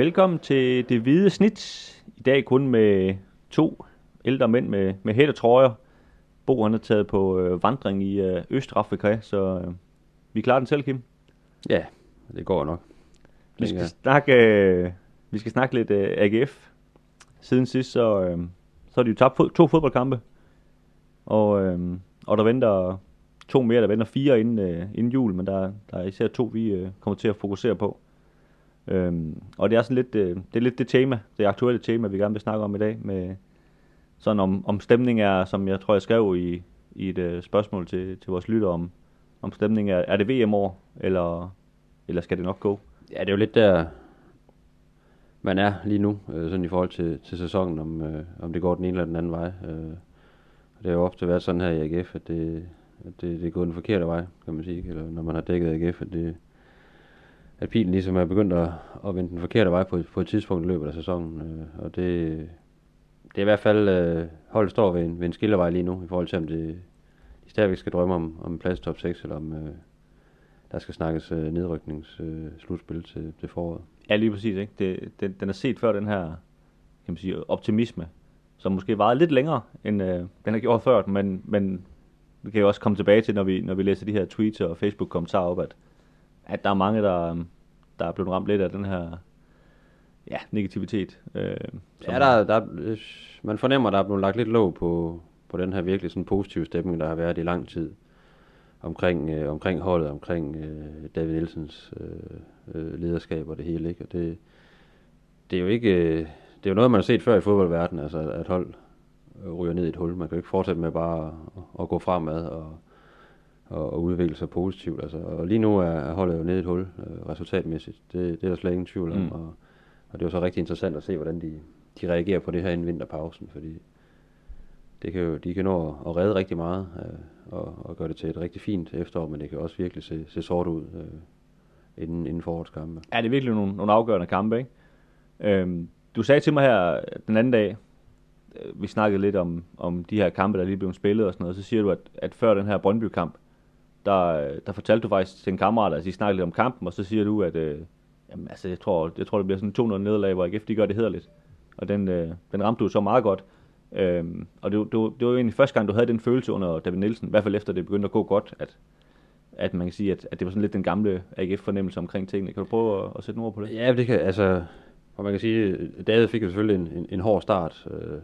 Velkommen til det hvide snit. I dag kun med to ældre mænd med, med hættetrøjer. Bo han er taget på øh, vandring i øh, Østafrika, så øh, vi klarer den selv, Kim. Ja, det går nok. Vi skal, snakke, øh, vi skal snakke lidt øh, AGF. Siden sidst, så, øh, så har de jo tabt fod, to fodboldkampe. Og, øh, og der venter to mere, der venter fire inden, øh, inden jul, men der, der er især to, vi øh, kommer til at fokusere på. Øhm, og det er sådan lidt, øh, det er lidt det tema, det aktuelle tema, vi gerne vil snakke om i dag, med sådan om, om stemning er, som jeg tror, jeg skrev i, i et øh, spørgsmål til, til vores lytter om, om stemning er, er det VM-år, eller, eller skal det nok gå? Ja, det er jo lidt der, man er lige nu, øh, sådan i forhold til, til sæsonen, om, øh, om det går den ene eller den anden vej. Øh, og det har jo ofte været sådan her i AGF, at det, at det, det er gået den forkerte vej, kan man sige. Eller når man har dækket AGF, at, det, at pilen ligesom er begyndt at, at vende den forkerte vej på, på et tidspunkt i løbet af sæsonen. Øh, og det, det er i hvert fald, øh, holdet står ved en, ved en skillevej lige nu, i forhold til om det, de stadigvæk skal drømme om, om en plads i top 6, eller om øh, der skal snakkes øh, nedrykningsslutspil øh, slutspil til, til foråret. Ja, lige præcis. Ikke? Det, den, den er set før den her kan man sige, optimisme, som måske varede lidt længere, end øh, den har gjort før, men, men vi kan jo også komme tilbage til, når vi, når vi læser de her tweets og Facebook-kommentarer op, at, at der er mange, der, der er blevet ramt lidt af den her ja, negativitet. Øh, Ja, der, der, man fornemmer, at der er blevet lagt lidt låg på, på den her virkelig sådan positive stemning, der har været i lang tid omkring, øh, omkring holdet, omkring øh, David Nielsens øh, øh, lederskab og det hele. Ikke? Og det, det er jo ikke, øh, det er jo noget, man har set før i fodboldverdenen, altså at hold ryger ned i et hul. Man kan jo ikke fortsætte med bare at, at gå fremad og, og, og udvikle sig positivt. Altså, og lige nu er, er holdet jo nede i et hul øh, resultatmæssigt. Det, det er der slet ingen tvivl om. Mm. Og, og det er jo så rigtig interessant at se, hvordan de, de reagerer på det her inden vinterpausen, fordi det kan jo, de kan nå at, at redde rigtig meget øh, og, og gøre det til et rigtig fint efterår, men det kan også virkelig se, se sort ud øh, inden, inden forårets kampe. er det virkelig nogle, nogle afgørende kampe, ikke? Øhm, du sagde til mig her den anden dag, øh, vi snakkede lidt om, om de her kampe, der lige blev spillet og sådan noget, så siger du, at, at før den her Brøndby-kamp, øh, der der fortalte du faktisk til en kammerat, at I snakkede lidt om kampen, og så siger du, at øh, jamen, altså, jeg, tror, jeg tror, det bliver sådan 2-0 nederlag, hvor AGF de gør det hederligt. Og den, øh, den ramte du så meget godt. Øhm, og det, det, det var jo egentlig første gang, du havde den følelse under David Nielsen, i hvert fald efter det begyndte at gå godt, at, at man kan sige, at, at det var sådan lidt den gamle AGF-fornemmelse omkring tingene. Kan du prøve at, at sætte nogle ord på det? Ja, det kan, altså, og man kan sige, David fik jo selvfølgelig en, en, en hård start øh,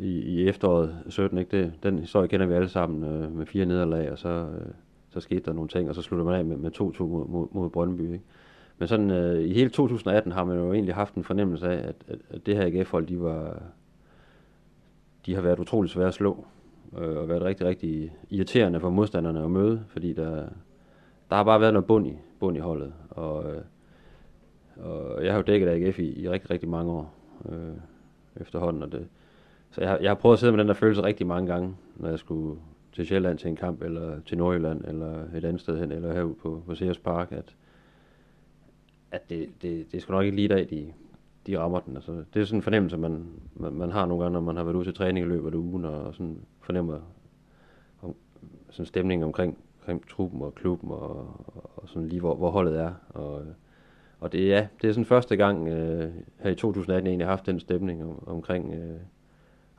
i, i efteråret 17, ikke? Det, den historie kender vi alle sammen øh, med fire nederlag, og så, øh, så skete der nogle ting, og så slutter man af med, med 2-2 mod, mod, mod Brøndby, ikke? Men sådan, øh, i hele 2018 har man jo egentlig haft en fornemmelse af, at, at, at det her AGF-hold, de var, de har været utrolig svære at slå, øh, og været rigtig, rigtig irriterende for modstanderne at møde, fordi der, der har bare været noget bund i, bund i holdet, og, øh, og jeg har jo dækket AGF i, i rigtig, rigtig mange år øh, efterhånden, og det, så jeg, jeg har prøvet at sidde med den der følelse rigtig mange gange, når jeg skulle til Sjælland til en kamp, eller til Nordjylland, eller et andet sted hen, eller herude på, på Sears Park, at, at det, det, det er sgu nok ikke lige i dag, de, de rammer den. Altså, det er sådan en fornemmelse, man, man, man har nogle gange, når man har været ude til træning i løbet af ugen, og sådan fornemmer om, sådan stemning omkring, omkring truppen og klubben, og, og, og sådan lige hvor, hvor holdet er. Og, og det, ja, det er sådan første gang øh, her i 2018, jeg egentlig har haft den stemning om, omkring, øh,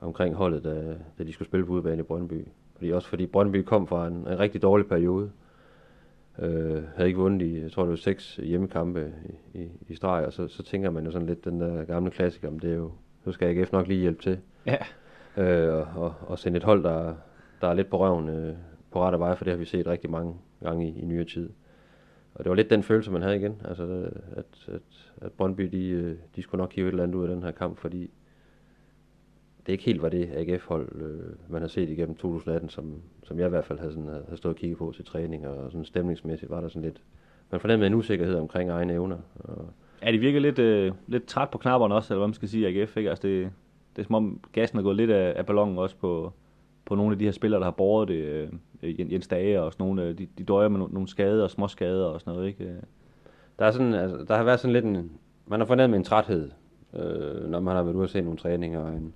omkring holdet, da, da de skulle spille på udebane i Brøndby. Fordi også fordi Brøndby kom fra en, en rigtig dårlig periode. Øh, havde ikke vundet i, jeg tror det var seks hjemmekampe i, i, i streg, og så, så tænker man jo sådan lidt den der gamle klassiker, om det er jo, så skal AGF nok lige hjælpe til. Ja. Øh, og, og, og sende et hold, der, der er lidt på røven øh, på rette vej, for det har vi set rigtig mange gange i, i nyere tid. Og det var lidt den følelse, man havde igen, altså at, at, at Brøndby, de, øh, de skulle nok hive et eller andet ud af den her kamp, fordi det ikke helt var det AGF-hold, øh, man har set igennem 2018, som, som jeg i hvert fald havde, sådan, havde stået og kigget på til træning, og sådan stemningsmæssigt var der sådan lidt, man fornemmede en usikkerhed omkring egne evner. Og, Ja, de virker lidt, øh, lidt træt på knapperne også, eller hvad man skal sige, AGF. Ikke? Altså det, det er som om gassen er gået lidt af, af ballonen også på, på nogle af de her spillere, der har båret det. Øh, Jen- Jens Dage og sådan nogle, øh, de, de døjer med nogle, nogle skader og små skader og sådan noget. Ikke? Øh, Der, er sådan, altså, der har været sådan lidt en... Man har fornemmet en træthed, øh, når man har været ude og se nogle træninger. Og en,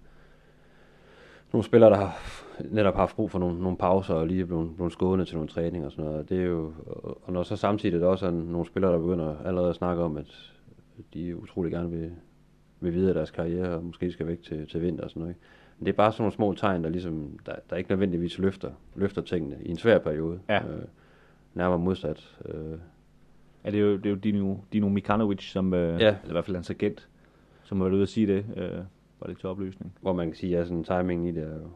nogle spillere, der har netop haft brug for nogle, nogle pauser og lige er blevet, blevet skånet til nogle træninger og sådan noget. Det er jo, og når så samtidig er der også er nogle spillere, der begynder allerede at snakke om, at, de utrolig gerne vil, vil videre deres karriere, og måske skal væk til, til vinter og sådan noget. Ikke? Men det er bare sådan nogle små tegn, der ligesom, der, der ikke nødvendigvis løfter, løfter tingene i en svær periode. Ja. Øh, nærmere modsat. Øh, Ja, det er jo, det er jo Dino, Dino Mikanovic, som, øh, Ja. eller i hvert fald hans agent, som har været ude at sige det, øh, var det til opløsning. hvor man kan sige, at sådan, timingen i det er jo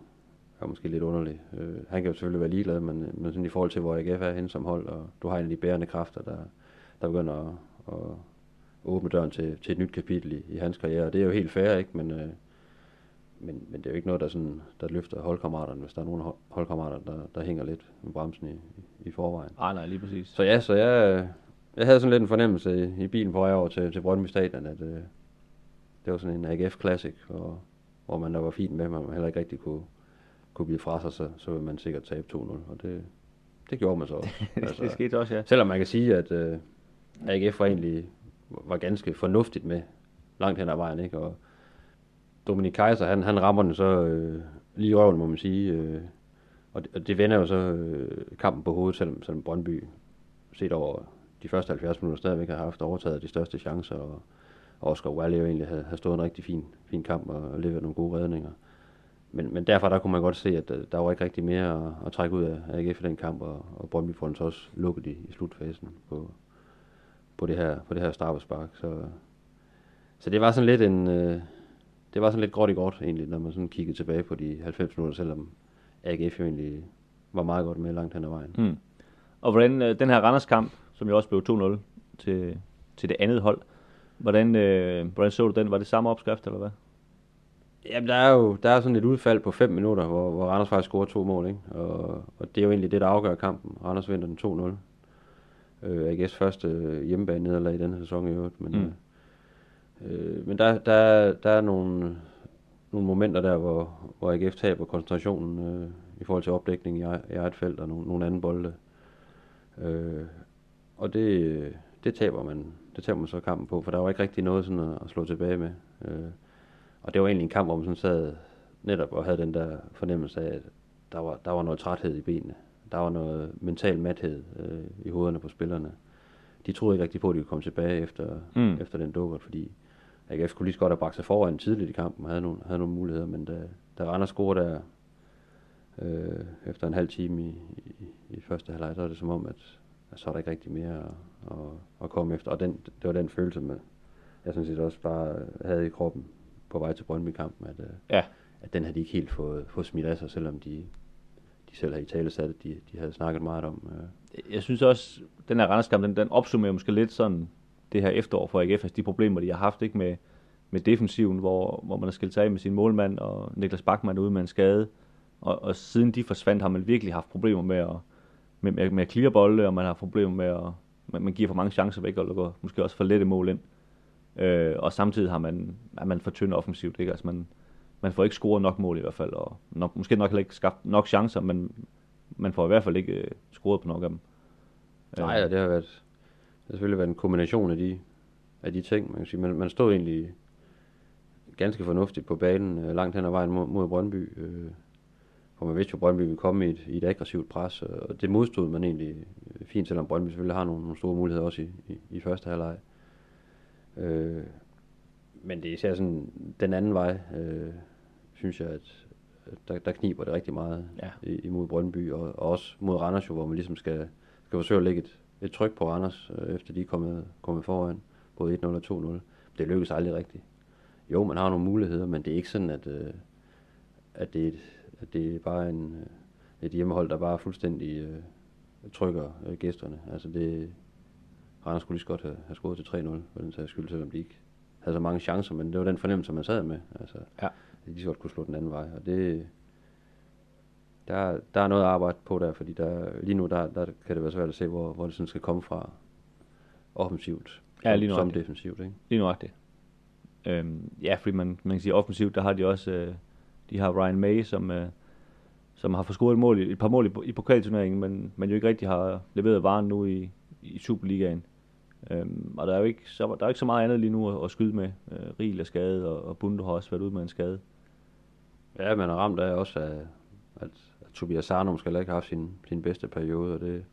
er måske lidt underlig. Øh, han kan jo selvfølgelig være ligeglad, men, men sådan i forhold til, hvor AGF er henne som hold, og du har en af de bærende kræfter, der, der begynder at, at åbne døren til, til et nyt kapitel i, i hans karriere. Og det er jo helt fair, ikke? Men, øh, men, men det er jo ikke noget, der, sådan, der løfter holdkammeraterne, hvis der er nogle hold- holdkammerater, der, der hænger lidt med bremsen i, i, i forvejen. Nej, nej, lige præcis. Så ja, så jeg, jeg havde sådan lidt en fornemmelse i, i bilen på vej over til, til Brøndby Stadion, at øh, det var sådan en AGF Classic, hvor, hvor man der var fint med, men man heller ikke rigtig kunne, kunne blive fra sig, så, så ville man sikkert tabe 2-0, og det, det gjorde man så også. Altså, det skete også, ja. Selvom man kan sige, at øh, AGF var egentlig var ganske fornuftigt med langt hen ad vejen, ikke? Og Dominik Kaiser, han, han rammer den så øh, lige i røven, må man sige. Øh, og, det, og det vender jo så øh, kampen på hovedet, selvom, selvom Brøndby set over de første 70 minutter stadigvæk har haft overtaget de største chancer, og, og Oscar Wally jo egentlig havde, havde stået en rigtig fin, fin kamp og leveret nogle gode redninger. Men, men derfor der kunne man godt se, at øh, der var ikke rigtig mere at, at trække ud af AGF i den kamp, og, og Brøndby får den så også lukket i, i slutfasen på, på det her, på det her straffespark. Så, så det var sådan lidt en, øh, det var sådan lidt gråt i gråt egentlig, når man sådan kiggede tilbage på de 90 minutter, selvom AGF jo egentlig var meget godt med langt hen ad vejen. Hmm. Og hvordan øh, den her Randers kamp, som jo også blev 2-0 til, til det andet hold, hvordan, øh, hvordan så du den? Var det samme opskrift, eller hvad? Jamen, der er jo der er sådan et udfald på 5 minutter, hvor, hvor Randers faktisk scorer to mål, ikke? Og, og det er jo egentlig det, der afgør kampen. Randers vinder den 2-0. Øh, AGF's første øh, hjemmebane nederlag i denne sæson i øvrigt. Men, Mm. mm. øh, men der, der, der er nogle, nogle momenter der, hvor, hvor AGF taber koncentrationen øh, i forhold til opdækning i, i eget felt og nogle, nogle andre bolde. Øh, og det, det, taber man, det taber man så kampen på, for der var ikke rigtig noget sådan at, at slå tilbage med. Øh, og det var egentlig en kamp, hvor man sådan sad netop og havde den der fornemmelse af, at der var, der var noget træthed i benene. Der var noget mental mathed øh, i hovederne på spillerne. De troede ikke rigtig på, at de kunne komme tilbage efter, Mm. efter den dukker, fordi AGF kunne lige så godt have bragt sig foran tidligt i kampen, havde nogle, havde nogle muligheder, men da, da Randers scorede der øh, efter en halv time i, i, i første halvleg, så var det som om, at så er der ikke rigtig mere at, at, at komme efter. Og den, det var den følelse, med, jeg synes set også bare havde i kroppen på vej til Brøndby-kampen, at, øh, Ja. at den havde de ikke helt fået, fået smidt af sig, selvom de, de selv havde i tale sat, at de, de havde snakket meget om. Øh. Jeg synes også, den her Randers-kamp, den, den opsummerer måske lidt sådan det her efterår for AGF, altså de problemer, de har haft ikke med, med defensiven, hvor, hvor man har skilt sig af med sin målmand, og Niklas Bachmann er ude med en skade. Og, og siden de forsvandt, har man virkelig haft problemer med at, med, med, med at clear bolde, og man har problemer med at man, man giver for mange chancer væk, og lukker måske også for lette mål ind. Øh, og samtidig har man, er man for tynd offensivt, ikke? Altså man, man får ikke scoret nok mål i hvert fald, og nok, måske nok heller ikke skabt nok chancer, men man får i hvert fald ikke øh, scoret på nok af dem. Øh. Nej, ja, det har været, det har selvfølgelig været en kombination af de, af de ting, man kan sige. Man, man stod egentlig ganske fornuftigt på banen øh, langt hen ad vejen mod, mod Brøndby. Øh, hvor man vidste jo, at Brøndby ville komme i et, i et aggressivt pres, og det modstod man egentlig fint, selvom Brøndby selvfølgelig har nogle, nogle store muligheder også i, i, i første halvleg. Øh, men det er især sådan den anden vej, øh, synes jeg, at der, der kniber det rigtig meget Ja. imod Brøndby, og, og også mod Randers, jo, hvor man ligesom skal, skal forsøge at lægge et, et tryk på Randers, øh, efter de er kommet, kommet foran, både 1-0 og 2-0. Det lykkes aldrig rigtigt. Jo, man har nogle muligheder, men det er ikke sådan, at, øh, at, det, er et, at det er bare en, øh, et hjemmehold, der bare fuldstændig øh, trykker øh, gæsterne. Altså det, Randers skulle lige så godt have, have scoret til 3-0, for den sags skyld, selvom de ikke havde så mange chancer, men det var den fornemmelse, man sad med. Altså, Ja. at de lige så godt kunne slå den anden vej, og det, der, der er noget at arbejde på der, fordi der, lige nu der, der kan det være svært at se, hvor, hvor det sådan skal komme fra offensivt, Ja, som, lige som defensivt. Ikke? Lige nuagtigt. Øhm, ja, fordi man, man kan sige offensivt, der har de også, øh, de har Ryan May, som, øh, som har forskudt scoret et, mål, et par mål i, i pokalturneringen, men, men jo ikke rigtig har leveret varen nu i, i Superligaen. Øhm, og der er jo ikke så, der er ikke så meget andet lige nu at, at skyde med. Øh, Riel er skadet, og, og Bunde har også været ude med en skade. Ja, man er ramt af også, af, at, at Tobias Sarnum skal ikke have haft sin, sin bedste periode, og det,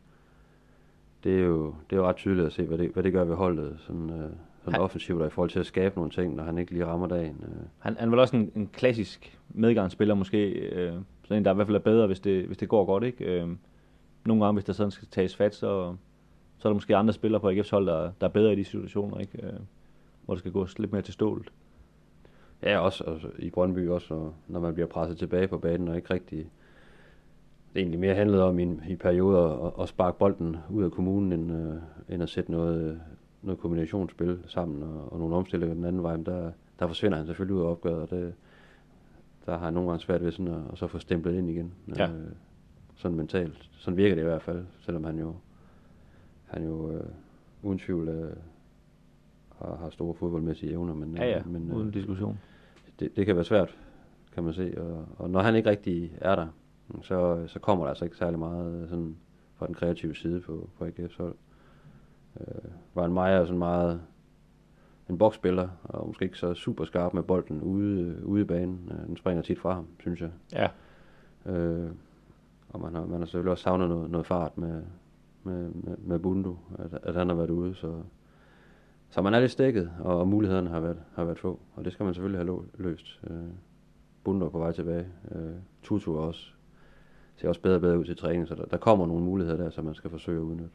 det, er jo, det er jo ret tydeligt at se, hvad det, hvad det gør ved holdet, sådan, øh, sådan han, offensivt og i forhold til at skabe nogle ting, når han ikke lige rammer dagen. Øh. Han, han var også en, en klassisk medgangsspiller måske, øh, sådan en, der i hvert fald er bedre, hvis det, hvis det går godt, ikke? Øh, nogle gange, hvis der sådan skal tages fat, så, så er der måske andre spillere på AGF's hold, der, der er bedre i de situationer, ikke? Øh, hvor det skal gå lidt mere til stålet. Ja, også altså, i Brøndby også, når man bliver presset tilbage på banen, og ikke rigtig... Det egentlig mere handlede om i, i perioder at, at sparke bolden ud af kommunen, end, øh, end at sætte noget, noget kombinationsspil sammen og, og nogle omstillinger den anden vej. Men der, der forsvinder han selvfølgelig ud af opgøret, og det, der har han nogle gange svært ved sådan at, at så få stemplet ind igen. Ja. Øh, sådan mentalt. Sådan virker det i hvert fald, selvom han jo, han jo øh, uden tvivl øh, har, har store fodboldmæssige evner. Men, ja, ja, men, uden øh, diskussion. Det, det kan være svært, kan man se. Og, og når han ikke rigtig er der, så, så kommer der altså ikke særlig meget øh, sådan, fra den kreative side på, på AGF's hold. Øh, var en Maja sådan meget en boksspiller, og måske ikke så super skarp med bolden ude, ude i banen. Øh, den springer tit fra ham, synes jeg. Ja. Øh, og man har, man har selvfølgelig også savnet noget, noget fart med, med, med, med Bundu, at, at han har været ude, så, så man er lidt stikket, og, og mulighederne har været, har været få, og det skal man selvfølgelig have løst. Øh, Bundu er på vej tilbage. Øh, Tutu er også, ser også bedre og bedre ud til træning, så der, der kommer nogle muligheder der, som man skal forsøge at udnytte.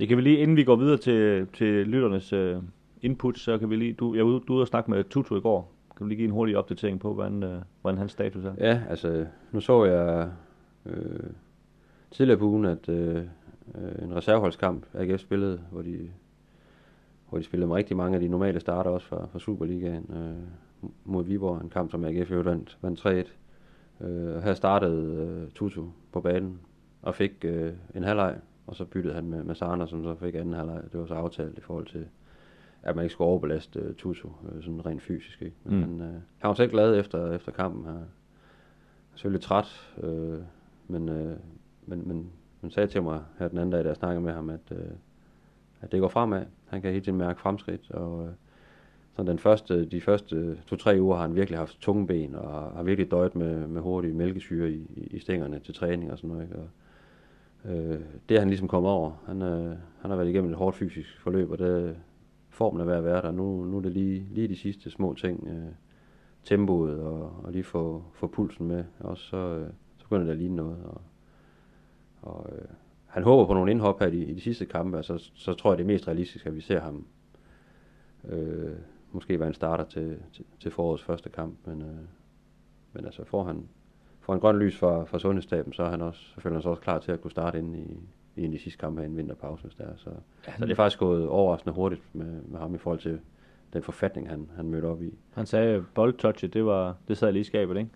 Det kan vi lige, inden vi går videre til, til lytternes uh, input, så kan vi lige, du, jeg var ude, du ude og snakke med Tutu i går, kan du lige give en hurtig opdatering på, hvordan, uh, hvordan hans status er? Ja, altså, nu så jeg øh, tidligere på ugen, at øh, øh en reserveholdskamp, AGF spillede, hvor de, hvor de spillede med rigtig mange af de normale starter også fra, fra Superligaen øh, mod Viborg, en kamp, som AGF jo vandt, vandt 3-1. Øh, her startede øh, Tutu på banen og fik øh, en halvleg, og så byttede han med, med Sarner, som så fik anden halvleg. Det var så aftalt i forhold til, at man ikke skulle overbelaste uh, Tutu, uh, sådan rent fysisk. Ikke? Men mm. han, uh, han var selv glad efter, efter kampen. Han er selvfølgelig træt, uh, men, uh, men, men, men sagde til mig her den anden dag, da jeg snakkede med ham, at, uh, at det går fremad. Han kan helt tiden mærke fremskridt, og uh, sådan den første, de første to-tre uger har han virkelig haft tunge ben, og har virkelig døjet med, med hurtige mælkesyre i, i, i stængerne til træning og sådan noget. Ikke? Og, øh, det er han ligesom kommet over. Han, øh, han har været igennem et hårdt fysisk forløb, og det formen er ved at være der. Nu, nu er det lige, lige de sidste små ting, øh, tempoet og, og lige få, få pulsen med. Og så, øh, så begynder det at ligne noget. Og, og øh, han håber på nogle indhop her i, i de sidste kampe, og så, så tror jeg, det er mest realistisk, at vi ser ham øh, måske være en starter til, til, til forårets første kamp. Men, øh, men altså, får han, får en grøn lys fra, fra sundhedsstaben, så er han også, så føler han sig også klar til at kunne starte ind i, i af de sidste kampe af en vinterpause, hvis det er. Så, ja, så det er faktisk gået overraskende hurtigt med, med ham i forhold til den forfatning, han, han mødte op i. Han sagde, at boldtouchet, det, var, det sad lige i skabet, ikke?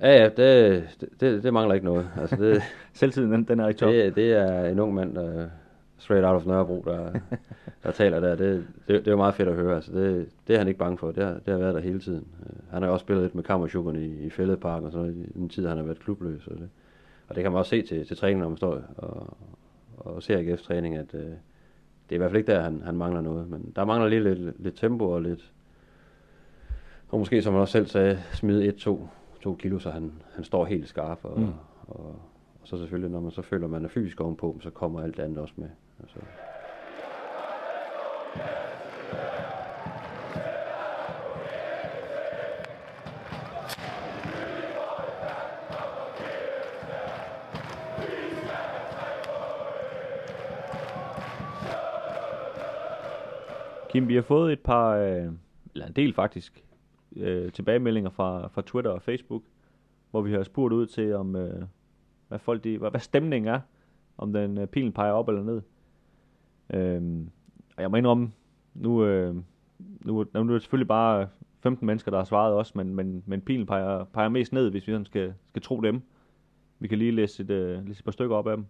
Ja, ja, det, det, det mangler ikke noget. Altså det, Selvtiden, den, den er ikke top. Det, det er en ung mand, der straight out of Nørrebro, der, der taler der. Det, det, det er meget fedt at høre. Altså det, det er han ikke bange for. Det har, det har været der hele tiden. Øh, han har også spillet lidt med kammersjukkerne i, i Fælledparken og sådan i den tid, han har været klubløs. Og det, og det kan man også se til, til træning, når man står og, og ser AGF's træning, at øh, det er i hvert fald ikke der, han, han mangler noget. Men der mangler lige lidt, lidt tempo og lidt... Og måske, som man også selv sagde, smide 1-2 to kilo, så han, han står helt skarp. Og, mm. og, og, og så selvfølgelig, når man så føler, at man er fysisk ovenpå, så kommer alt andet også med. Altså, Kim, vi har fået et par, øh, eller en del faktisk, øh, tilbagemeldinger fra, fra Twitter og Facebook, hvor vi har spurgt ud til, om øh, hvad, folk de, hvad, hvad stemningen er, om den øh, pilen peger op eller ned. Øh, og jeg må indrømme, nu, øh, nu, nu er det selvfølgelig bare 15 mennesker, der har svaret også, men, men, men pilen peger, peger mest ned, hvis vi sådan skal, skal tro dem. Vi kan lige læse et, øh, læse et par stykker op af dem.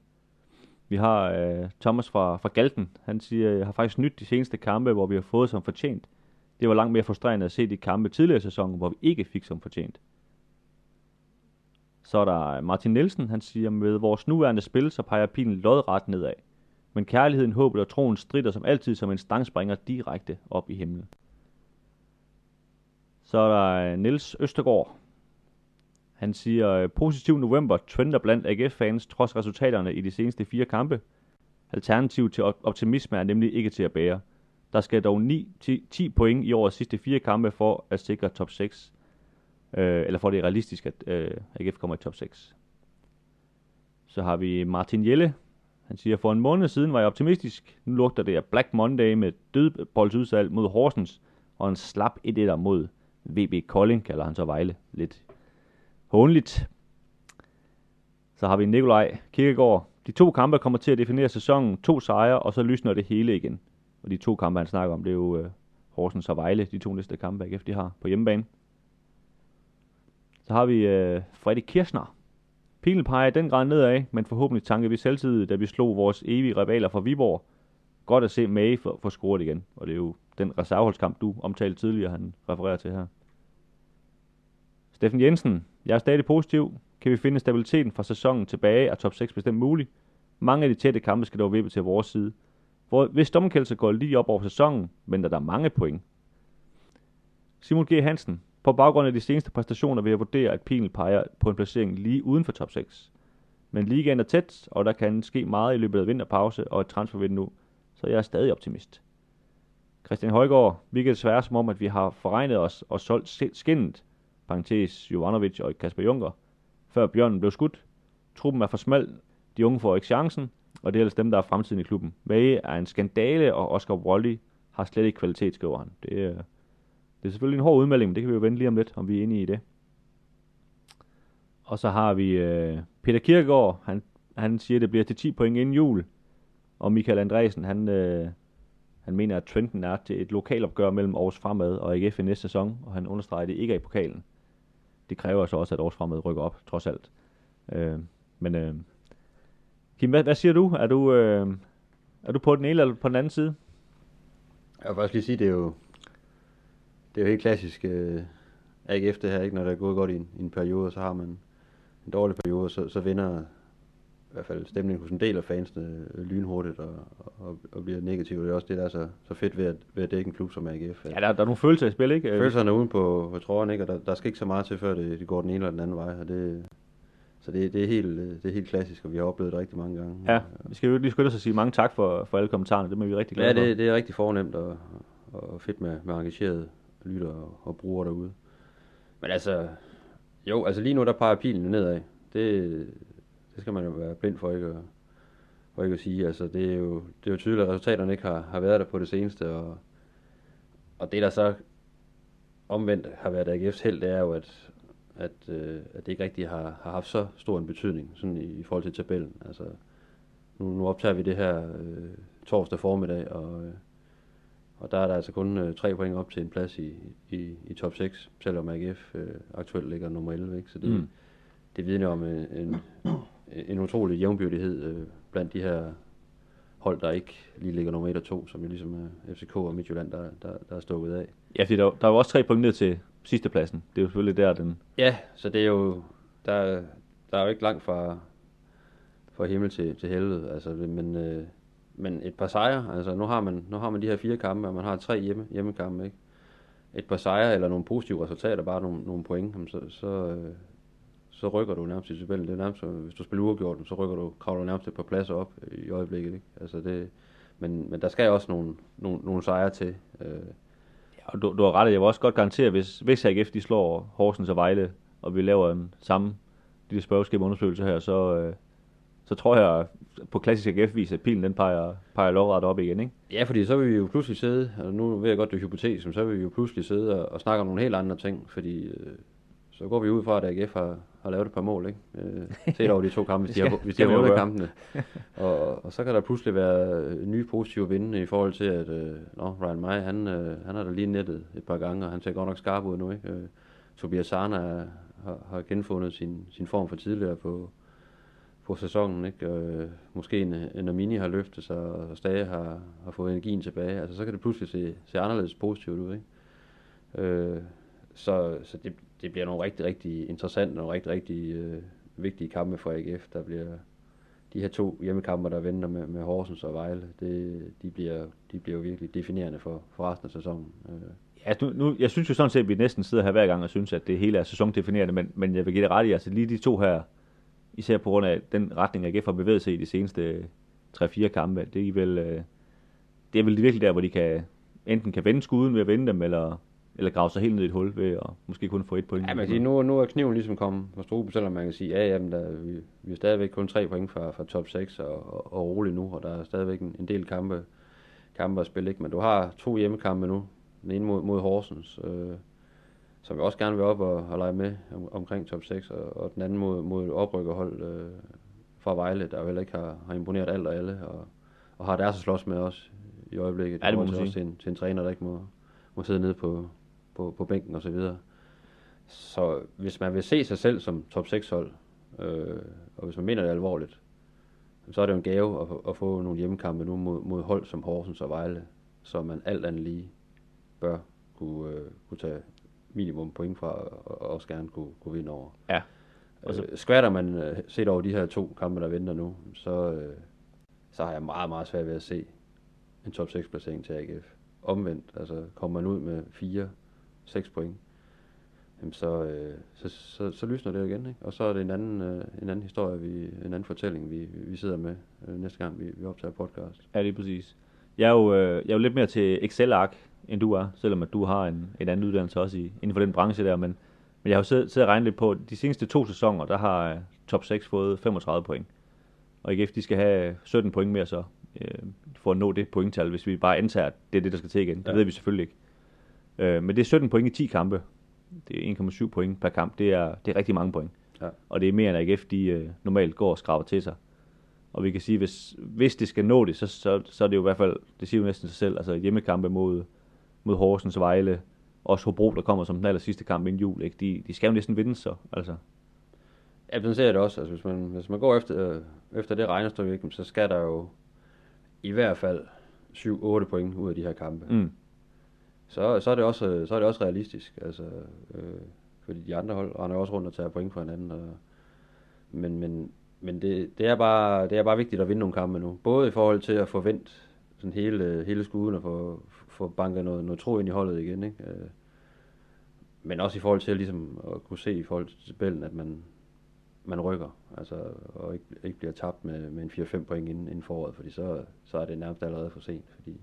Vi har øh, Thomas fra, fra Galten. Han siger, jeg har faktisk nyt de seneste kampe, hvor vi har fået som fortjent. Det var langt mere frustrerende at se de kampe tidligere i sæsonen, hvor vi ikke fik som fortjent. Så er der Martin Nielsen, han siger, med vores nuværende spil, så peger pilen lodret nedad. Men kærligheden, håbet og troen strider som altid som en stangspringer direkte op i himlen. Så er der øh, Niels Østergaard. Han siger, øh, positiv november trender blandt AGF-fans trods resultaterne i de seneste fire kampe. Alternativ til optimisme er nemlig ikke til at bære. Der skal dog 9, 10, 10 point i årets sidste fire kampe for at sikre top 6. Øh, eller for det er realistisk, at øh, AGF kommer i top 6. Så har vi Martin Jelle. Han siger, for en måned siden var jeg optimistisk. Nu lugter det af Black Monday med dødboldsudsalg mod Horsens og en slap 1 mod VB Kolding, kalder han så Vejle. Lidt hånligt. Så har vi Nikolaj Kirkegaard. De to kampe kommer til at definere sæsonen. To sejre, og så lysner det hele igen. Og de to kampe, han snakker om, det er jo uh, Horsens og Vejle, de to næste kampe, AGF de har på hjemmebane. Så har vi uh, Freddy Kirsner. Pilen peger den grad nedad, men forhåbentlig tanker vi selvtid, da vi slog vores evige rivaler fra Viborg. Godt at se May for, for scoret igen, og det er jo den reserveholdskamp, du omtalte tidligere, han refererer til her. Steffen Jensen, jeg er stadig positiv. Kan vi finde stabiliteten fra sæsonen tilbage, er top 6 bestemt muligt. Mange af de tætte kampe skal dog vippe til vores side. For hvis dommerkendelse går lige op over sæsonen, venter der mange point. Simon G. Hansen, på baggrund af de seneste præstationer vil jeg vurdere, at pilen peger på en placering lige uden for top 6. Men ligaen er tæt, og der kan ske meget i løbet af vinterpause og et transfervindue, så jeg er stadig optimist. Christian Højgaard, vi kan desværre som om, at vi har forregnet os og solgt skinnet, parentes Jovanovic og Kasper Junker, før Bjørnen blev skudt. Truppen er for smal, de unge får ikke chancen, og det er ellers dem, der er fremtiden i klubben. May er en skandale, og Oscar Wally har slet ikke kvalitet, skriver han. Det er, det er selvfølgelig en hård udmelding, men det kan vi jo vente lige om lidt, om vi er enige i det. Og så har vi øh, Peter Kirkegaard, han, han siger, at det bliver til 10 point inden jul. Og Michael Andresen, han, øh, han mener, at trenden er til et lokalopgør mellem Aarhus Fremad og AGF i næste sæson, og han understreger, at det ikke er i pokalen. Det kræver så også, at Aarhus Fremad rykker op, trods alt. Øh, men øh, Kim, hvad, hvad siger du? Er du, øh, er du på den ene eller på den anden side? Jeg vil faktisk lige sige, det er jo, det er jo helt klassisk øh, AGF det her, ikke? når det er gået godt i en, i en periode, så har man en dårlig periode, så, så vinder i hvert fald stemningen hos en del af fansene øh, lynhurtigt og, og, og bliver negativ. Det er også det, der er så, så fedt ved at, ved at dække en klub som AGF. Ja, der, der er nogle følelser i spil, ikke? Følelserne er uden på, på trådene, ikke? og der, der skal ikke så meget til, før det, det går den ene eller den anden vej. Og det, så det, det, er helt, det er helt klassisk, og vi har oplevet det rigtig mange gange. Ja, vi skal jo lige skynde os at sige mange tak for, for alle kommentarerne. Det må vi rigtig glade ja, det, det er rigtig fornemt og, og fedt med, med engagerede lytter og, og brugere derude. Men altså, jo, altså lige nu der peger pilen nedad. Det, det skal man jo være blind for ikke at, for ikke at sige. Altså, det er jo, det er jo tydeligt, at resultaterne ikke har, har været der på det seneste, og, og det der så omvendt har været AGF's held, det er jo, at, at, øh, at det ikke rigtig har, har haft så stor en betydning sådan i, i forhold til tabellen. Altså, nu, nu optager vi det her øh, torsdag formiddag, og, øh, og der er der altså kun øh, tre point op til en plads i, i, i top 6, selvom AGF øh, aktuelt ligger nummer 11. Ikke? Så det, mm. det vidner om en, en, en utrolig jævnbyrdighed øh, blandt de her hold, der ikke lige ligger nummer 1 og 2, som jo ligesom er FCK og Midtjylland, der, der, der er stukket af. Ja, fordi der, der er jo også tre point ned til sidstepladsen. Det er jo selvfølgelig der, den... Ja, så det er jo... Der, der er jo ikke langt fra, fra himmel til, til helvede, altså, men, øh, men et par sejre, altså nu har man, nu har man de her fire kampe, og man har tre hjemme, hjemmekampe, ikke? Et par sejre eller nogle positive resultater, bare nogle, nogle point, så, så, øh, så rykker du nærmest i tabellen. Det er nærmest, øh, hvis du spiller uafgjort, så rykker du, kravler du nærmest et par pladser op i øjeblikket, ikke? Altså det, men, men der skal også nogle, nogle, nogle sejre til. Øh, og du, du har ret, jeg vil også godt garantere, hvis, hvis AGF de slår Horsens og Vejle, og vi laver en samme lille spørgeskab undersøgelse her, så, øh, så tror jeg på klassisk AGF-vis, at pilen den peger, peger lovret op igen, ikke? Ja, fordi så vil vi jo pludselig sidde, og nu ved jeg godt, det er hypotetisk, men så vil vi jo pludselig sidde og, og snakke om nogle helt andre ting, fordi øh, så går vi ud fra, at AGF har, har lavet et par mål, ikke? Øh, set over de to kampe, hvis de har, hvis de har vundet kampene. Og, og så kan der pludselig være nye positive vinde i forhold til, at øh, nå, Ryan May, han, øh, han har da lige nettet et par gange, og han ser godt nok skarp ud nu, ikke? Øh, Tobias Sarna har, har genfundet sin, sin form for tidligere på, på sæsonen, ikke? Øh, måske en, en Mini har løftet sig, og Stage har, har fået energien tilbage. Altså, så kan det pludselig se, se anderledes positivt ud, ikke? Øh, så så det, det bliver nogle rigtig, rigtig interessante og rigtig, rigtig øh, vigtige kampe for AGF. Der bliver de her to hjemmekampe, der venter med, med Horsens og Vejle, det, de, bliver, de bliver jo virkelig definerende for, for resten af sæsonen. Øh. Ja, nu, nu, jeg synes jo sådan set, at vi næsten sidder her hver gang og synes, at det hele er sæsondefinerende, men, men jeg vil give det ret i, altså lige de to her, især på grund af den retning, AGF har bevæget sig i de seneste 3-4 kampe, det er vel, øh, det er vel virkelig der, hvor de kan, enten kan vende skuden ved at vende dem, eller, eller grave sig helt ned i et hul ved at måske kun få et point. Ja, man kan sige, nu, nu er kniven ligesom kommet på struben, selvom man kan sige, ja, jamen, der, vi, vi er stadigvæk kun tre point fra, fra top 6 og, og, og roligt nu, og der er stadigvæk en, en del kampe, kampe at spille, ikke? men du har to hjemmekampe nu, den ene mod, mod Horsens, øh, som vi også gerne vil op og, og lege med om, omkring top 6, og, og den anden mod, mod oprykkerhold øh, fra Vejle, der jo heller ikke har, har imponeret alt og alle, og, og har deres at slås med også i øjeblikket. Ja, det må også man sige. til en, til en træner, der ikke må, må sidde nede på, på, på bænken og så videre. Så hvis man vil se sig selv som top 6 hold, øh, og hvis man mener det alvorligt, så er det jo en gave at, at få nogle hjemmekampe nu mod, mod hold som Horsens og Vejle, så man alt andet lige bør kunne, øh, kunne tage minimum point fra, og også gerne kunne, kunne vinde over. Ja. Og så... øh, skvatter man øh, set over de her to kampe, der venter nu, så, øh, så har jeg meget, meget svært ved at se en top 6 placering til AGF. Omvendt, altså kommer man ud med 4-6 point, jamen så, øh, så, så, så lysner det igen, ikke? Og så er det en anden, øh, en anden historie, vi, en anden fortælling, vi, vi sidder med øh, næste gang, vi, vi optager podcast. Ja, lige præcis. Jeg er jo, øh, jeg er jo lidt mere til Excel-ark, end du er, selvom at du har en, en anden uddannelse også i, inden for den branche der, men, men jeg har jo siddet, siddet og regnet lidt på, de seneste to sæsoner, der har øh, top 6 fået 35 point. Og IGF, de skal have 17 point mere så, øh, for at nå det pointtal, hvis vi bare antager, at det er det, der skal til igen. Det Ja. ved vi selvfølgelig ikke. Øh, men det er 17 point i 10 kampe. Det er 1,7 point per kamp. Det er, det er rigtig mange point. Ja. Og det er mere, end AGF de, øh, normalt går og skraber til sig. Og vi kan sige, hvis, hvis det skal nå det, så, så, så er det jo i hvert fald, det siger jo næsten sig selv, altså hjemmekampe mod, mod Horsens, Vejle, også Hobro, der kommer som den aller sidste kamp inden jul, ikke? De, de skal jo næsten vinde så, altså. Ja, sådan ser jeg det også. Altså, hvis, man, hvis man går efter, øh, efter det regnestykke, ikke, så skal der jo i hvert fald 7-8 point ud af de her kampe. Mm. Så, så, er det også, så er det også realistisk. Altså, øh, fordi de andre hold render også rundt og tager point fra hinanden. Og, men men, men det, det, er bare, det er bare vigtigt at vinde nogle kampe nu. Både i forhold til at få vendt sådan hele, hele skuden og få, få banket noget, noget tro ind i holdet igen. Ikke? Øh, men også i forhold til ligesom at kunne se i forhold til tabellen, at man, man rykker, altså, og ikke, ikke bliver tabt med, med en 4-5 point inden, inden foråret, fordi så, så er det nærmest allerede for sent, fordi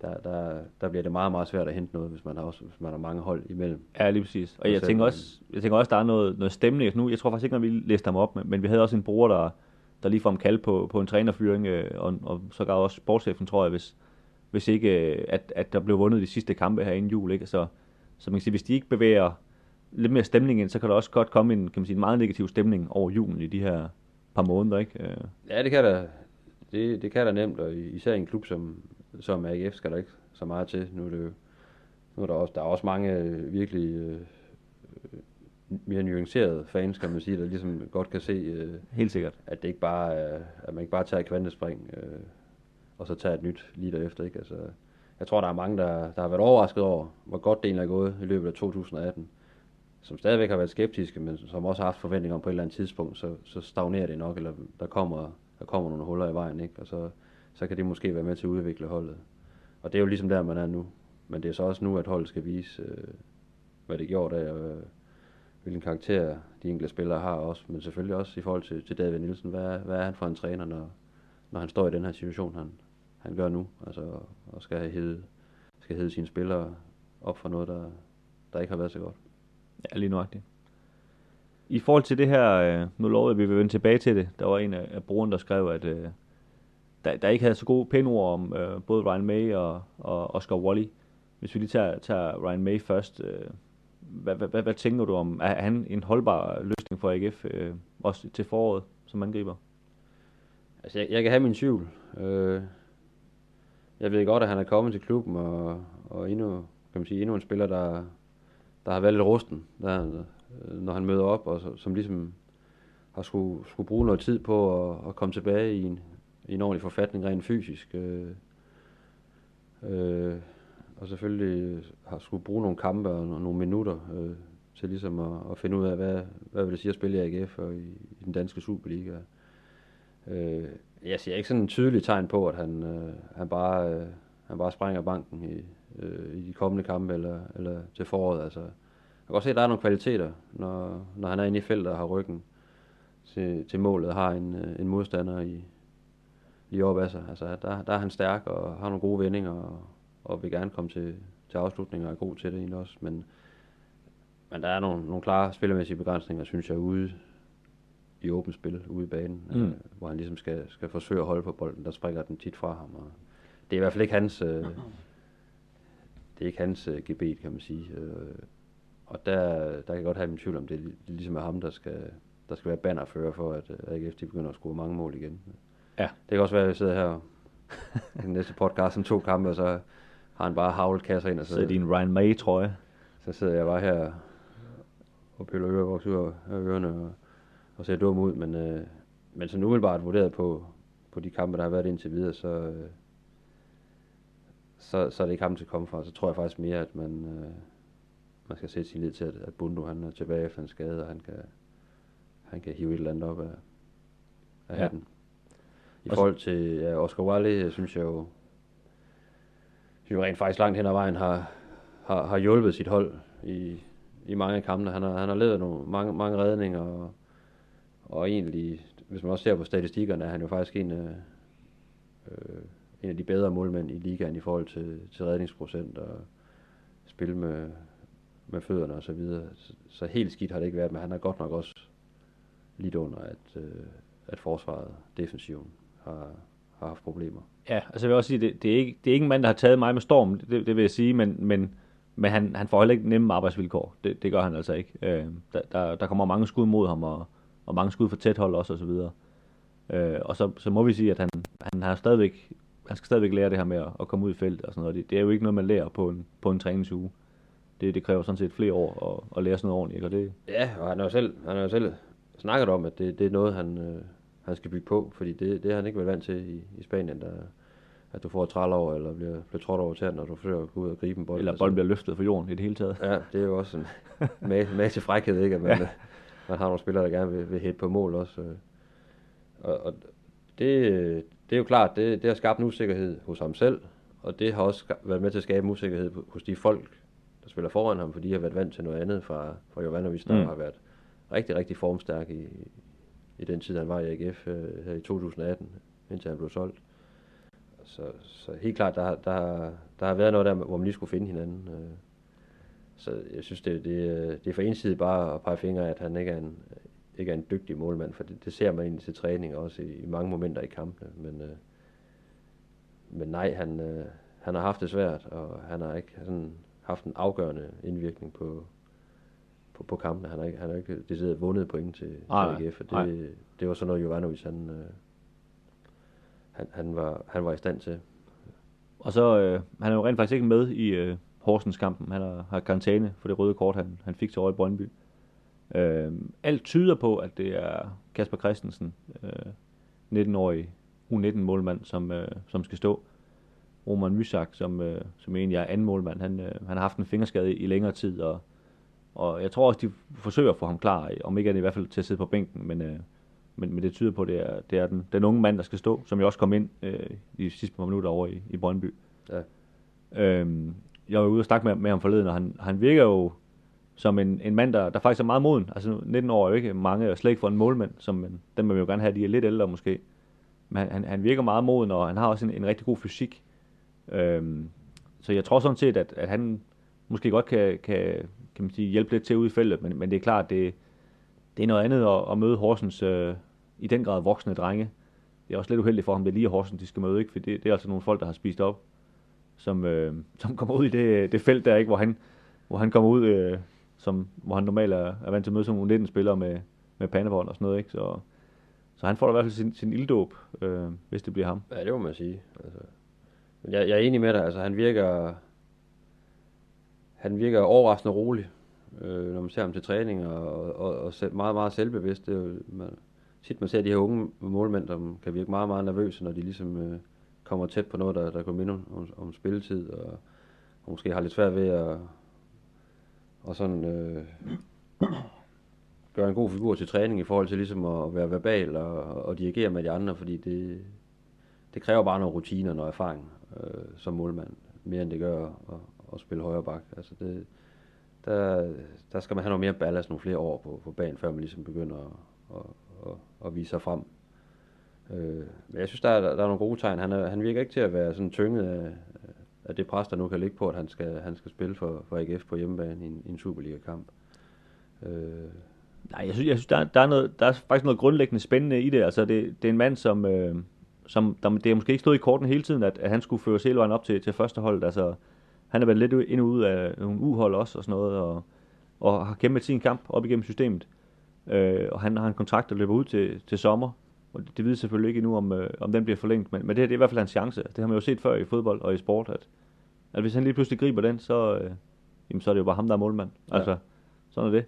der, der, der bliver det meget, meget svært at hente noget, hvis man har, også, hvis man har mange hold imellem. Ja, lige præcis. Og jeg tænker, også, jeg tænker også, der er noget, noget stemning. Nu, jeg tror faktisk ikke, at vi læste ham op, men, men vi havde også en bruger, der, der lige får en kald på, på en trænerfyring, øh, og, og så gav også sportschefen, tror jeg, hvis, hvis ikke, øh, at, at der blev vundet de sidste kampe her inden jul. Ikke? Så, så man kan sige, hvis de ikke bevæger lidt mere stemning ind, så kan der også godt komme en, kan man sige, en meget negativ stemning over julen i de her par måneder. Ikke? Øh, Ja, det kan der, det, det kan der nemt, og især i en klub som, som AGF skal der ikke så meget til. Nu er det jo, nu er der også, der er også mange øh, virkelig øh, mere nuancerede fans, kan man sige, der ligesom godt kan se, øh, helt sikkert. at det ikke bare er, at man ikke bare tager et kvantespring, øh, og så tager et nyt lige derefter, ikke? Altså, jeg tror, der er mange, der, der har været overrasket over, hvor godt det egentlig er gået i løbet af 2018, som stadigvæk har været skeptiske, men som også har haft forventninger om på et eller andet tidspunkt, så, så stagnerer det nok, eller der kommer, der kommer nogle huller i vejen, ikke? Og så, så kan det måske være med til at udvikle holdet. Og det er jo ligesom der, man er nu. Men det er så også nu, at holdet skal vise, øh, hvad det gjorde der, og øh, hvilken karakter de enkelte spillere har også, men selvfølgelig også i forhold til, til David Nielsen. Hvad, er- hvad er han for en træner, når, når han står i den her situation, han, han gør nu, altså, og skal hede, skal hede sine spillere op for noget, der, der ikke har været så godt. Ja, lige nøjagtigt. I forhold til det her, øh, nu lovede jeg, at vi vil vende tilbage til det. Der var en af, brugerne, der skrev, at øh, der, der ikke havde så gode pæne ord om øh, både Ryan May og, og Oscar Wally. Hvis vi lige tager, tager Ryan May først, øh, hvad, hvad, hvad, hvad tænker du om, er han en holdbar løsning for AGF, øh, også til foråret som angriber? Altså, jeg, jeg kan have min tvivl. Øh, jeg ved godt, at han er kommet til klubben, og, og endnu, kan man sige, endnu en spiller, der, der har været lidt rusten, der, når han møder op, og som ligesom har skulle, skulle bruge noget tid på at, at komme tilbage i en, i en ordentlig forfatning rent fysisk. Øh, øh, og selvfølgelig har skulle bruge nogle kampe og nogle minutter øh, til ligesom at, at finde ud af, hvad, hvad vil det sige at spille i AGF og i, i den danske Superliga. Øh, Øh, jeg ser ikke sådan en tydelig tegn på, at han, øh, han, bare, øh, han bare sprænger banken i, øh, i de kommende kampe eller, eller til foråret. Altså, jeg kan godt se, at der er nogle kvaliteter, når, når han er inde i feltet og har ryggen til, til målet, har en, øh, en modstander i, lige op af sig. Altså, der, der er han stærk og har nogle gode vendinger og, og vil gerne komme til, til afslutninger og er god til det egentlig også. Men, men der er nogle, nogle klare spillermæssige begrænsninger, synes jeg, ude i åbent spil, ude i banen, mm. øh, hvor han ligesom skal, skal forsøge at holde på bolden. Der springer den tit fra ham. Og det er i hvert fald ikke hans, øh, det er ikke hans øh, gebet, kan man sige. Øh, og der, der kan jeg godt have min tvivl om, det, det ligesom er ham, der skal, der skal være bannerfører for, at øh, AGF de begynder at score mange mål igen. Ja. Det kan også være, at jeg sidder her i den næste podcast om to kampe, og så har han bare havlet kasser ind. Og så Sidder din Ryan May, tror jeg. så sidder jeg bare her og piller øre vores ørerne og, og ser dum ud, men, øh, men sådan umiddelbart vurderet på, på de kampe, der har været indtil videre, så, øh, så, så er det ikke ham til at komme fra. Så tror jeg faktisk mere, at man, øh, man skal sætte sin lid til, at, at Bundo han er tilbage efter en skade, og han kan, han kan hive et eller andet op af, af Ja. hatten. I Og så- forhold til ja, Oscar Wally, synes jeg jo, synes jo rent faktisk langt hen ad vejen har, har, har hjulpet sit hold i, i mange af kampene. Han har, han har lavet nogle, mange, mange redninger, og, og egentlig, hvis man også ser på statistikkerne, er han jo faktisk en øh, øh, en af de bedre målmænd i ligaen i forhold til, til redningsprocent og spil med, med fødderne og så videre. Så, så helt skidt har det ikke været, men han har godt nok også lidt under, at, øh, at forsvaret, defensiven, har, har haft problemer. Ja, altså jeg vil også sige, det, det, er ikke, det er ikke en mand, der har taget mig med storm, det, det vil jeg sige, men, men, men han, han får heller ikke nemme arbejdsvilkår. Det, det gør han altså ikke. Øh, der, der, der kommer mange skud mod ham, og, og mange skud for tæt hold også, og så videre. Øh, og så, så må vi sige, at han, han har stadigvæk, han skal stadigvæk lære det her med at, at komme ud i feltet og sådan noget. Det, det er jo ikke noget, man lærer på en, på en træningsuge. Det, det kræver sådan set flere år at, at lære sådan noget ordentligt, ikke? og det, Ja, og han har jo selv, han har jo selv snakket om, at det, det er noget, han, øh, han skal bygge på, fordi det, det har han ikke været vant til i, i Spanien, der, at du får et træl over, eller bliver, bliver trådt over tæerne, når du forsøger at gå ud og gribe en bold. eller bolden bliver løftet fra jorden i det hele taget. Ja, det er jo også en til frækhed, ikke? At man, Ja. Man har nogle spillere, der gerne vil, vil hætte på mål også. øh. Og, og det, det er jo klart, det, det har skabt en usikkerhed hos ham selv, og det har også været med til at skabe en usikkerhed hos de folk, der spiller foran ham, fordi de har været vant til noget andet fra, fra Jovanovic, der Mm. har været rigtig, rigtig formstærk i, i den tid, han var i AGF øh, her i 2018, indtil han blev solgt. Så, så helt klart, der, der, der har været noget der, hvor man lige skulle finde hinanden. Øh. Så jeg synes, det, det, er- det er for ensidigt bare at pege fingre, at han ikke er en, ikke er en dygtig målmand, for det, det ser man egentlig til træning også i, i mange momenter i kampene. Men, øh, men nej, han, øh, han har haft det svært, og han har ikke sådan haft en afgørende indvirkning på, på, på kampene. Han har ikke, han har ikke decideret vundet point til, Nej, til AGF, og nej. det, det var sådan noget, Jovanovic, han, øh, han, han, var, han var i stand til. Og så, øh, han er jo rent faktisk ikke med i øh, Horsens kampen. Han har, har karantæne for det røde kort, han, han fik til over i Brøndby. Øh, alt tyder på, at det er Kasper Christensen, øh, 19-årig U19-målmand, som, øh, som skal stå. Roman Mysak, som, øh, som egentlig er anden målmand, han, øh, han har haft en fingerskade i, i længere tid, og, og jeg tror også, de forsøger at få ham klar, om ikke andet i hvert fald til at sidde på bænken, men, øh, men, men det tyder på, at det er, det er den, den unge mand, der skal stå, som jo også kom ind øh, de sidste par minutter over i, i Brøndby. Ja. Øhm, jeg var ude og snakke med, med ham forleden, og han, han virker jo som en, en mand, der, der faktisk er meget moden. Altså 19 år er jo ikke mange, og slet ikke for en målmand, som man, den vil jo gerne have, de er lidt ældre måske. Men han, han, han virker meget moden, og han har også en, en rigtig god fysik. Øhm, så jeg tror sådan set, at, at han måske godt kan, kan, kan man sige, hjælpe lidt til ude i feltet, men, men det er klart, det, det er noget andet at, at møde Horsens øh, i den grad voksne drenge. Det er også lidt uheldigt for ham, det er lige Horsens, de skal møde, ikke? for det, det er altså nogle folk, der har spist op, som, øh, som kommer ud i det, det felt der, ikke? Hvor, han, hvor han kommer ud, øh, som, hvor han normalt er, er vant til at møde som 19 spillere med, med pandebånd og sådan noget. Ikke? Så, så han får da i hvert fald sin, sin ilddåb, øh, hvis det bliver ham. Ja, det må man sige. Altså, men jeg, jeg er enig med dig. Altså, han virker, han virker overraskende rolig, øh, når man ser ham til træning, og, og, og og meget, meget selvbevidst. Det er jo, man, tit man ser de her unge målmænd, som kan virke meget, meget nervøse, når de ligesom øh, kommer tæt på noget, der, der går minde om, om, om spilletid, og, og måske har lidt svært ved at og sådan, øh, gøre en god figur til træning i forhold til ligesom at være verbal og, og dirigere med de andre, fordi det, det kræver bare nogle rutiner og noget erfaring øh, som målmand, mere end det gør at, at spille højre bak. Altså det, der, der skal man have noget mere ballast, nogle flere år på, på banen, før man ligesom begynder at, at, at, at vise sig frem. Øh, men jeg synes, der er, der er nogle gode tegn. Han, er, han virker ikke til at være sådan tynget af, af det pres, der nu kan ligge på, at han skal, han skal spille for, for AGF på hjemmebane i en, i en Superliga-kamp. Øh, Nej, jeg synes, jeg synes der, er, der, er noget, der er faktisk noget grundlæggende spændende i det. Altså, det, det er en mand, som, øh, som der, det er måske ikke stået i korten hele tiden, at, at han skulle føre hele vejen op til, til første hold. Altså, han er været lidt ind og ud af nogle uhold også og sådan noget, og, og har kæmpet sin kamp op igennem systemet. Øh, og han har en kontrakt, der løber ud til, til sommer, og det, det ved selvfølgelig ikke endnu, om, øh, om den bliver forlængt, men, men det, det er i hvert fald hans chance. Det har man jo set før i fodbold og i sport, at, at hvis han lige pludselig griber den, så, øh, jamen, så er det jo bare ham, der er målmand. Altså, ja. sådan er det.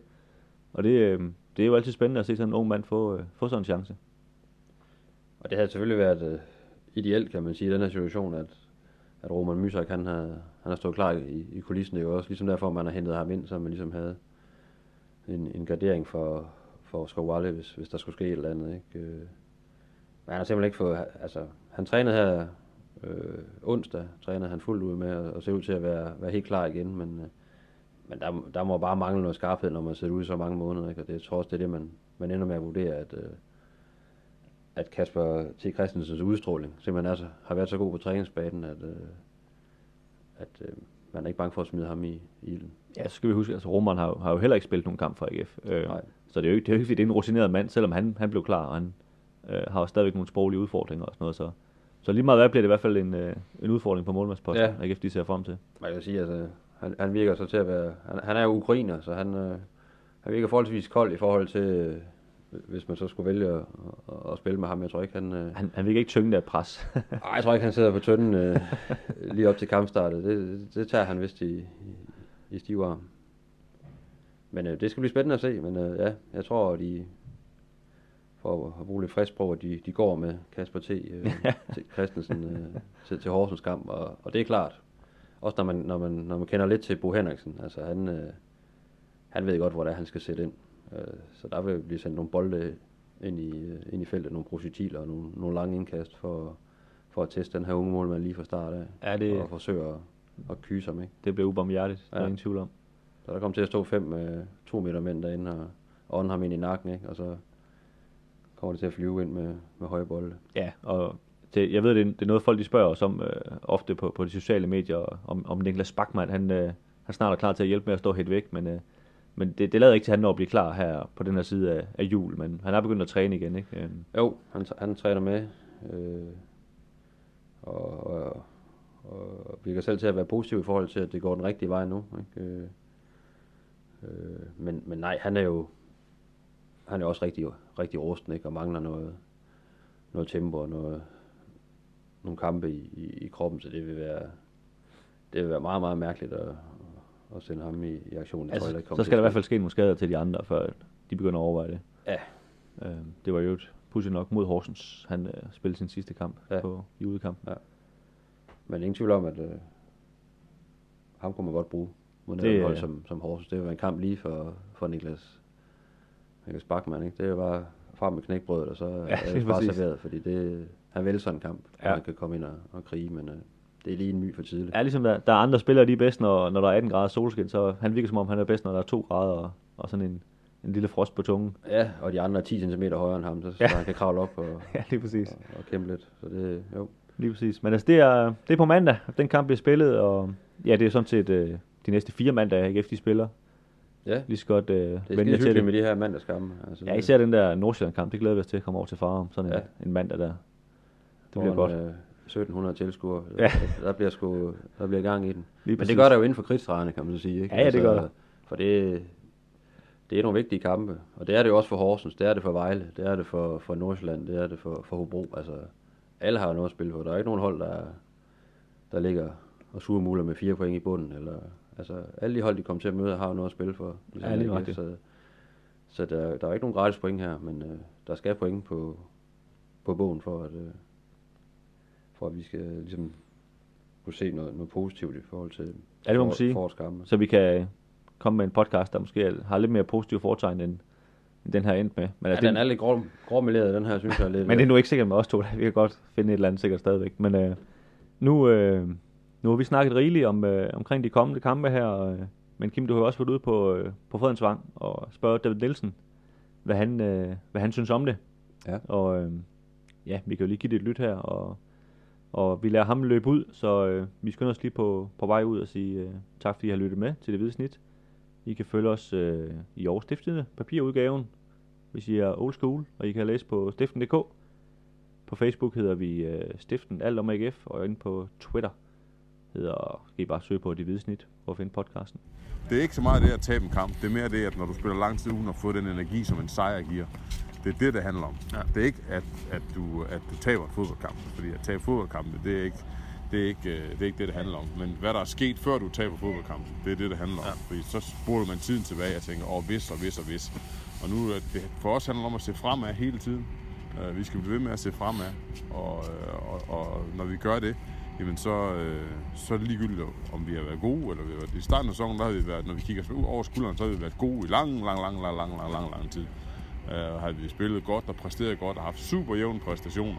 Og det, øh, det er jo altid spændende at se sådan en ung mand få, øh, få sådan en chance. Og det havde selvfølgelig været øh, ideelt, kan man sige, i den her situation, at, at Roman Mysak, han har, han har stået klar i, i kulissen. Det er jo også ligesom derfor, man har hentet ham ind, så man ligesom havde en, en gardering for, for Skovale, hvis, hvis der skulle ske et eller andet. Ikke? Men han har simpelthen ikke fået, altså, han trænede her øh, onsdag, trænede han fuldt ud med, og, og ser ud til at være, være helt klar igen, men, øh, men der, der må bare mangle noget skarphed, når man sidder ude i så mange måneder, ikke? og det jeg tror også, det er det, man, man ender med at vurdere, at, øh, at Kasper T. Christensens udstråling simpelthen altså, har været så god på træningsbanen, at, øh, at øh, man er ikke bange for at smide ham i, i ilden. Ja, så skal vi huske, at altså, Roman har, har jo heller ikke spillet nogen kamp for AGF. Øh, Nej. Så det er jo ikke, det er jo ikke, det er en rutineret mand, selvom han, han blev klar, og han øh, har jo stadigvæk nogle sproglige udfordringer og sådan noget. Så, så lige meget hvad bliver det i hvert fald en, øh, en udfordring på målmandsposten, ja. AGF de ser frem til. Man kan sige, altså, han, han virker så til at være, han, han er jo ukrainer, så han, øh, han virker forholdsvis kold i forhold til, øh, hvis man så skulle vælge at, at, at spille med ham. Jeg tror ikke, han... Øh... Han, han virker ikke tynget af pres. Nej, jeg tror ikke, han sidder på tønden øh, lige op til kampstartet. Det, det, det tager han vist i, i, stiv arm. Men øh, det skal blive spændende at se, men øh, ja, jeg tror, de, at bruge lidt frisk sprog, at de, de går med Kasper T. Øh, til Christensen øh, til, til Horsens kamp, og, og det er klart, også når man, når man, når man kender lidt til Bo Henriksen, altså han, øh, han ved godt, hvor det er, han skal sætte ind. Øh, så der vil blive sendt nogle bolde ind i, øh, ind i feltet, nogle projektiler og nogle, nogle lange indkast for, for at teste den her unge målmand lige fra start af. Ja, det... Og forsøge at, at kyse ham, ikke? Det bliver ubarmhjertigt, ja. der er ingen tvivl om. Så der kommer til at stå fem med to meter mænd derinde og ånde ham ind i nakken, ikke? Og så kommer det til at flyve ind med, med høje bolde. Ja, og det, jeg ved, det er, det er noget, folk de spørger os om øh, ofte på, på de sociale medier, om, om Niklas Bachmann, han, øh, han snart er klar til at hjælpe med at stå helt væk, men, øh, men det, det lader ikke til, at han når at blive klar her på den her side af, af jul, men han er begyndt at træne igen, ikke? Øh. Jo, han, han træner med, øh, og, og, og virker selv til at være positiv i forhold til, at det går den rigtige vej nu, ikke? Øh, øh, men, men nej, han er jo han er også rigtig, rigtig rusten, ikke? og mangler noget, noget tempo og noget, nogle kampe i, i, i kroppen, så det vil være, det vil være meget, meget mærkeligt at, at sende ham i, i aktion. Altså, tror, jeg, så skal der i hvert fald ske nogle skader til de andre, før de begynder at overveje det. Ja. Øh, det var jo et pudsigt nok mod Horsens, han øh, spillede sin sidste kamp ja. på i udekampen. Ja. Men ingen tvivl om, at øh, ham kunne man godt bruge mod det, hold som, som Horsens. Det var en kamp lige for, for Niklas, Niklas Bachmann. Ikke? Det var frem med knækbrødet, og så ja, er det bare serveret, fordi det, han vil sådan en kamp, ja. han kan komme ind og, og krige, men øh, det er lige en my for tidligt. Ja, ligesom der, der er andre spillere, de er bedst, når, når der er 18 grader solskin, så han virker som om, han er bedst, når der er 2 grader og, og sådan en, en lille frost på tungen. Ja, og de andre er 10 cm højere end ham, så, ja. så han kan kravle op og, ja, lige præcis. Og, og kæmpe lidt. Så det, jo. Lige præcis. Men altså, det er, det er på mandag, den kamp bliver spillet, og ja, det er sådan set øh, de næste fire mandage, ikke, de spiller. Ja. Lige så godt øh, det er vende til det. med de her mandagskampe. Altså, ja, især den der Nordsjælland-kamp, det glæder vi os til at komme over til Farum, sådan ja. en, en mandag der. Det bliver godt. Øh, 1700 tilskuere. Ja. Der, bliver sgu, der bliver gang i den. Lige Men det gør der jo inden for kridtstregerne, kan man så sige. Ikke? Ja, ja, det gør altså, For det, det er nogle vigtige kampe. Og det er det jo også for Horsens, det er det for Vejle, det er det for, for Nordsjælland, det er det for, for Hobro. Altså, alle har noget at spille for. Der er ikke nogen hold, der, der ligger og suger muler med fire point i bunden, eller Altså, alle de hold, de kommer til at møde, har jo noget at spille for. Ja, lige rigtigt. Så, så der, der er ikke nogen gratis point her, men øh, der skal point på, på bogen for at, øh, for at vi skal ligesom kunne se noget, noget positivt i forhold til ja, det må man sige. Så vi kan komme med en podcast, der måske har lidt mere positive foretegn end, end den her endt med. Men ja, den er lidt grå, gråmeleret, den her, synes jeg. Lidt, men det er nu ikke sikkert med os to. Vi kan godt finde et eller andet sikkert stadigvæk. Men øh, nu, øh, nu har vi snakket rigeligt om, øh, omkring de kommende kampe her, øh, men Kim, du har også været ude på, øh, på Fredensvang og spørge David Nielsen, hvad han, øh, hvad han synes om det. Ja. Og øh, ja, vi kan jo lige give det et lyt her, og Og vi lader ham løbe ud, så øh, vi skynder os lige på, på vej ud og sige øh, tak, fordi I har lyttet med til det hvide snit. I kan følge os øh, i Aarhus Stiftende, papirudgaven, hvis I er old school, og I kan læse på stiften.dk. På Facebook hedder vi øh, Stiften Alt om AGF, og inde på Twitter hedder, skal I bare søge på det hvide snit for at finde podcasten. Det er ikke så meget det at tabe en kamp. Det er mere det, at når du spiller lang tid uden at få den energi, som en sejr giver. Det er det, det handler om. Ja. Det er ikke, at, at, du, at du taber en fodboldkamp. Fordi at tabe fodboldkampe, det er ikke det er, ikke, øh, det er ikke det, det handler om. Men hvad der er sket, før du taber fodboldkampen, det er det, det handler om. Ja. Fordi så spoler man tiden tilbage og tænker, åh, oh, hvis og hvis og hvis. Og nu, det, for os handler det om at se fremad hele tiden. Uh, vi skal blive ved med at se fremad. Og, uh, og, og når vi gør det, jamen så, uh, så er det ligegyldigt, om vi har været gode, eller vi har været, i starten af sæsonen, der har vi været, når vi kigger ud over skulderen, så har vi været gode i lang, lang, lang, lang, lang, lang, lang, lang tid. Uh, har vi spillet godt og præsteret godt og haft super jævne præstationer.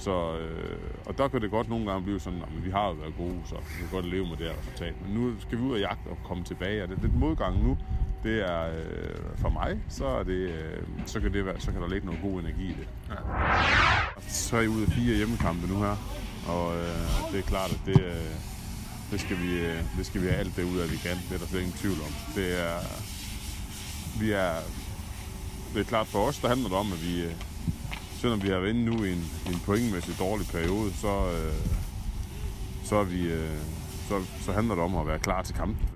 Så, øh, og der kan det godt nogle gange blive sådan, at vi har jo været gode, så vi kan godt leve med det her resultat. Men nu skal vi ud og jagte og komme tilbage, og det er lidt modgang nu. Det er øh, for mig, så, er det, øh, så, kan det være, så kan der ligge noget god energi i det. Ja. Tre ud af fire hjemmekampe nu her, og øh, det er klart, at det, øh, det, skal vi, øh, det skal vi have alt det ud af, vi kan. Det er der slet ingen tvivl om. Det er, vi er, det er klart for os, der handler det om, at vi, øh, selvom vi har været inde nu i en, en pointmæssig dårlig periode, så, øh, så, er vi, øh, så, så handler det om at være klar til kampen.